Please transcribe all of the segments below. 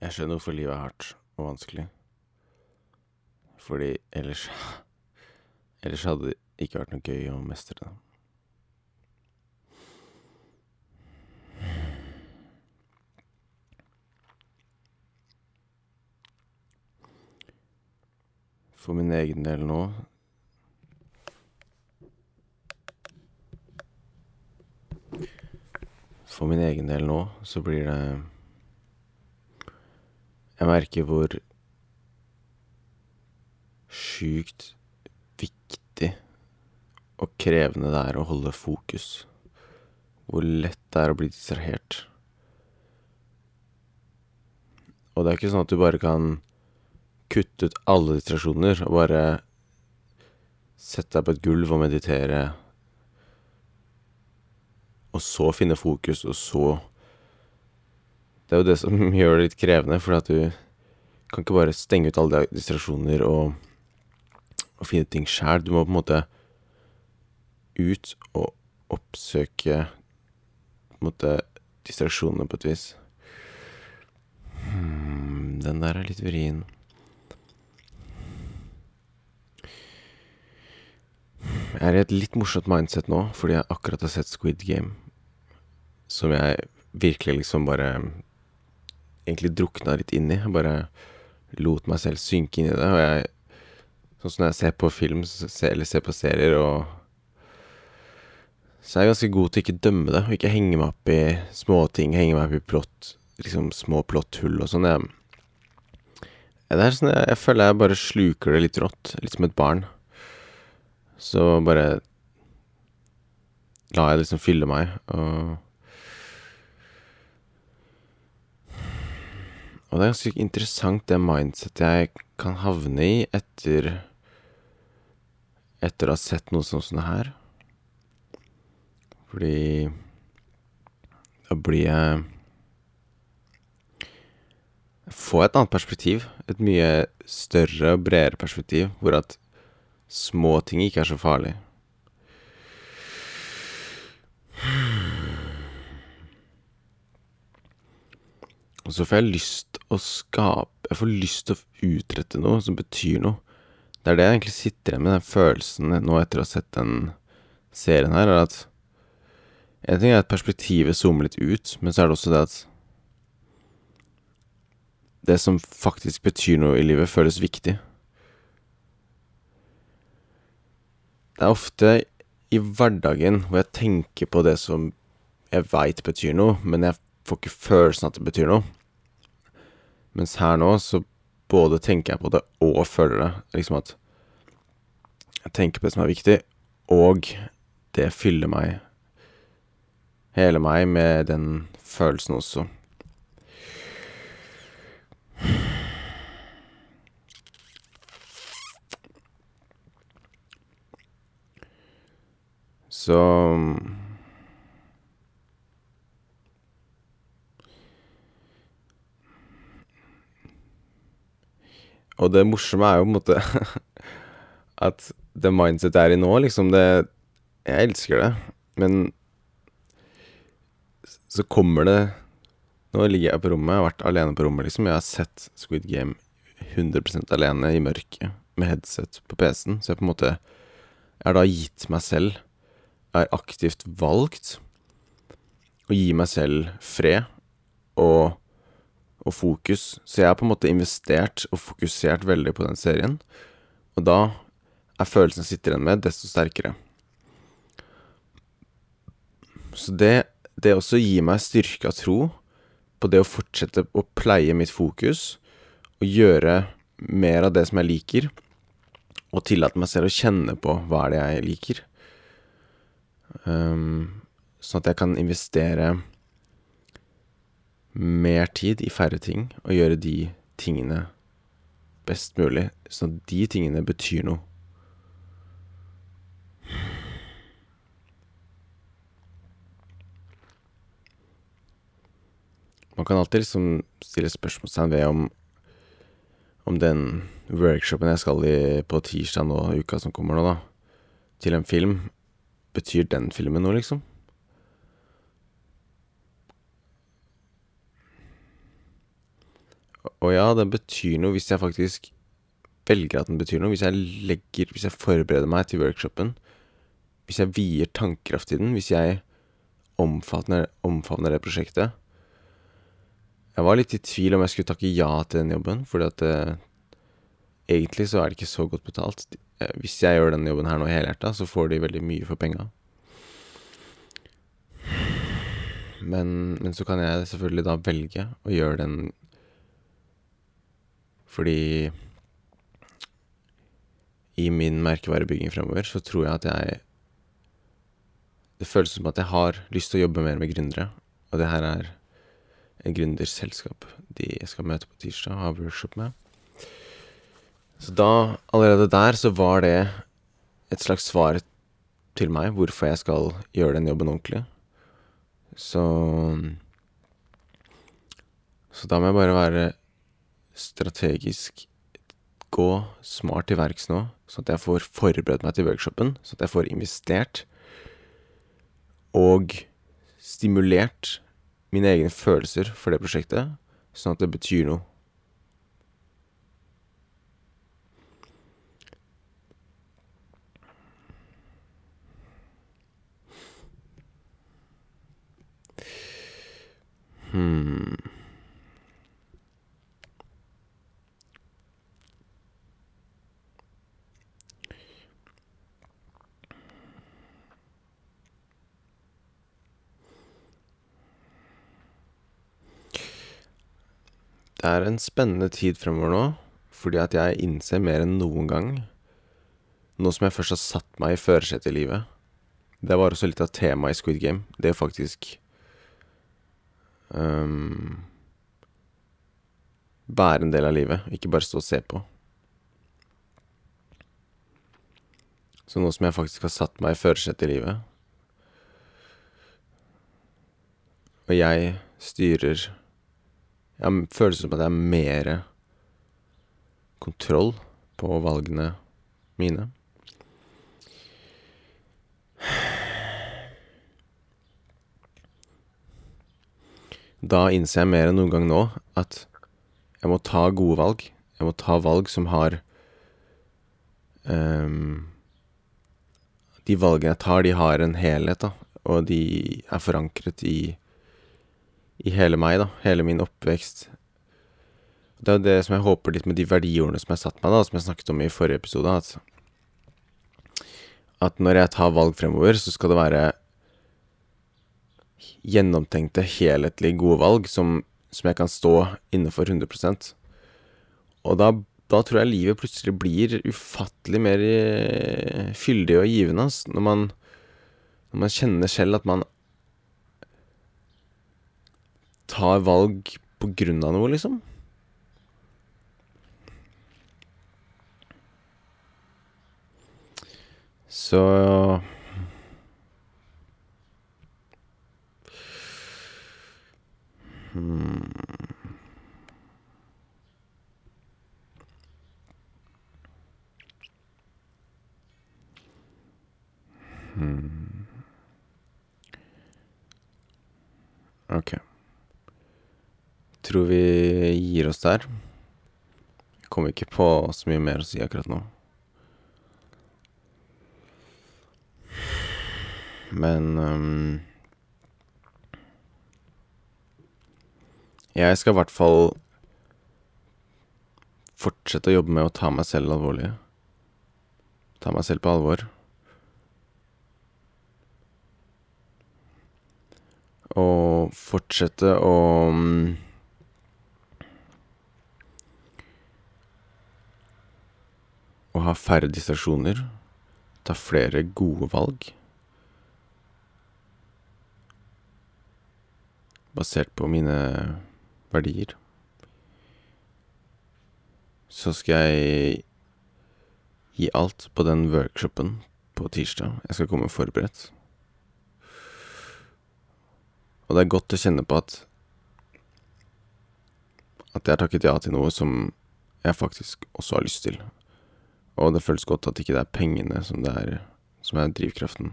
Jeg skjønner hvorfor livet er hardt og vanskelig. Fordi ellers Ellers hadde det ikke vært noe gøy å mestre det. For min egen del nå For min egen del nå så blir det Jeg merker hvor sjukt viktig og krevende det er å holde fokus. Hvor lett det er å bli distrahert. Og det er ikke sånn at du bare kan kutte ut alle distrasjoner og bare sette deg på et gulv og meditere, og så finne fokus, og så Det er jo det som gjør det litt krevende, for at du kan ikke bare stenge ut alle distraksjoner og, og finne ting sjæl. Du må på en måte ut og oppsøke på en måte distraksjonene på et vis. Hmm, den der er litt vrien. Jeg er i et litt morsomt mindset nå, fordi jeg akkurat har sett Squid Game. Som jeg virkelig liksom bare Egentlig drukna litt inn i. Jeg bare lot meg selv synke inn i det. Og jeg Sånn som når jeg ser på film eller ser på serier og Så er jeg ganske god til ikke dømme det, og ikke henge meg opp i småting. Henge meg opp i plott Liksom små plotthull og sånn. Jeg, det er sånn jeg, jeg føler jeg bare sluker det litt rått. Litt som et barn. Så bare la jeg det liksom fylle meg, og Og det er ganske interessant det mindsetet jeg kan havne i etter Etter å ha sett noe sånt som det her. Fordi da blir jeg Får et annet perspektiv. Et mye større og bredere perspektiv, hvor at små ting ikke er så farlig. Og så får jeg lyst å skape Jeg får lyst til å utrette noe som betyr noe. Det er det jeg egentlig sitter igjen med, den følelsen nå etter å ha sett den serien her, er at En ting er at perspektivet zoomer litt ut, men så er det også det at Det som faktisk betyr noe i livet, føles viktig. Det er ofte i hverdagen hvor jeg tenker på det som jeg veit betyr noe, men jeg får ikke følelsen at det betyr noe. Mens her nå så både tenker jeg på det og føler det. Liksom at jeg tenker på det som er viktig, og det fyller meg Hele meg med den følelsen også. Så Og det morsomme er jo på en måte at det mindsetet jeg er i nå, liksom, det Jeg elsker det, men så kommer det Nå ligger jeg på rommet, jeg har vært alene på rommet, liksom. Jeg har sett Squid Game 100% alene i mørket med headset på PC-en, så jeg på en måte Jeg har da gitt meg selv Jeg har aktivt valgt å gi meg selv fred og og fokus. Så jeg har på en måte investert og fokusert veldig på den serien. Og da er følelsen jeg sitter igjen med, desto sterkere. Så det, det også gir meg styrka tro på det å fortsette å pleie mitt fokus og gjøre mer av det som jeg liker, og tillate meg selv å kjenne på hva er det jeg liker. Um, sånn at jeg kan investere mer tid i færre ting, og gjøre de tingene best mulig, sånn at de tingene betyr noe. Man kan alltid liksom stille spørsmålstegn ved om om den workshopen jeg skal i på tirsdag nå, uka som kommer nå, da, til en film, betyr den filmen noe, liksom? Og ja, den betyr noe hvis jeg faktisk velger at den betyr noe. Hvis jeg legger Hvis jeg forbereder meg til workshopen. Hvis jeg vier tankekraft i den. Hvis jeg omfavner, omfavner det prosjektet. Jeg var litt i tvil om jeg skulle takke ja til den jobben, fordi at eh, egentlig så er det ikke så godt betalt. Eh, hvis jeg gjør denne jobben her nå helhjerta, så får de veldig mye for penga. Men, men så kan jeg selvfølgelig da velge å gjøre den fordi i min merkevarebygging fremover så tror jeg at jeg Det føles som at jeg har lyst til å jobbe mer med gründere, og det her er en gründerselskap de skal møte på tirsdag og ha workshop med. Så da, allerede der, så var det et slags svar til meg hvorfor jeg skal gjøre den jobben ordentlig. Så Så da må jeg bare være strategisk gå smart til verks nå, sånn at jeg får forberedt meg til workshopen, sånn at jeg får investert og stimulert mine egne følelser for det prosjektet, sånn at det betyr noe. Hmm. Det er en spennende tid fremover nå, fordi at jeg innser mer enn noen gang, nå som jeg først har satt meg i førersetet i livet Det var også litt av temaet i Squid Game, det er faktisk um, Bære en del av livet, ikke bare stå og se på. Så nå som jeg faktisk har satt meg i førersetet i livet, og jeg styrer jeg føler som at jeg har mer kontroll på valgene mine. Da innser jeg mer enn noen gang nå at jeg må ta gode valg. Jeg må ta valg som har um, De valgene jeg tar, de har en helhet, da, og de er forankret i i hele meg, da. Hele min oppvekst. Det er jo det som jeg håper litt med de verdiordene som jeg satt meg, da, som jeg snakket om i forrige episode, at, at når jeg tar valg fremover, så skal det være gjennomtenkte, helhetlig gode valg som, som jeg kan stå innenfor 100 Og da, da, tror jeg livet plutselig blir ufattelig mer eh, fyldig og givende, altså, når man, når man kjenner selv at man tar valg på grunn av noe, liksom. Så hmm. Tror vi gir oss der. Jeg kommer ikke på så mye mer å si akkurat nå. Men um, Jeg skal i hvert fall fortsette å jobbe med å ta meg selv alvorlig. Ta meg selv på alvor. Og fortsette å å ha færre distraksjoner, ta flere gode valg. Basert på mine verdier. Så skal jeg gi alt på den workshopen på tirsdag. Jeg skal komme forberedt. Og det er godt å kjenne på at At jeg har takket ja til noe som jeg faktisk også har lyst til. Og det føles godt at ikke det er pengene som, er, som er drivkraften.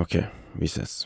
Ok, vi ses.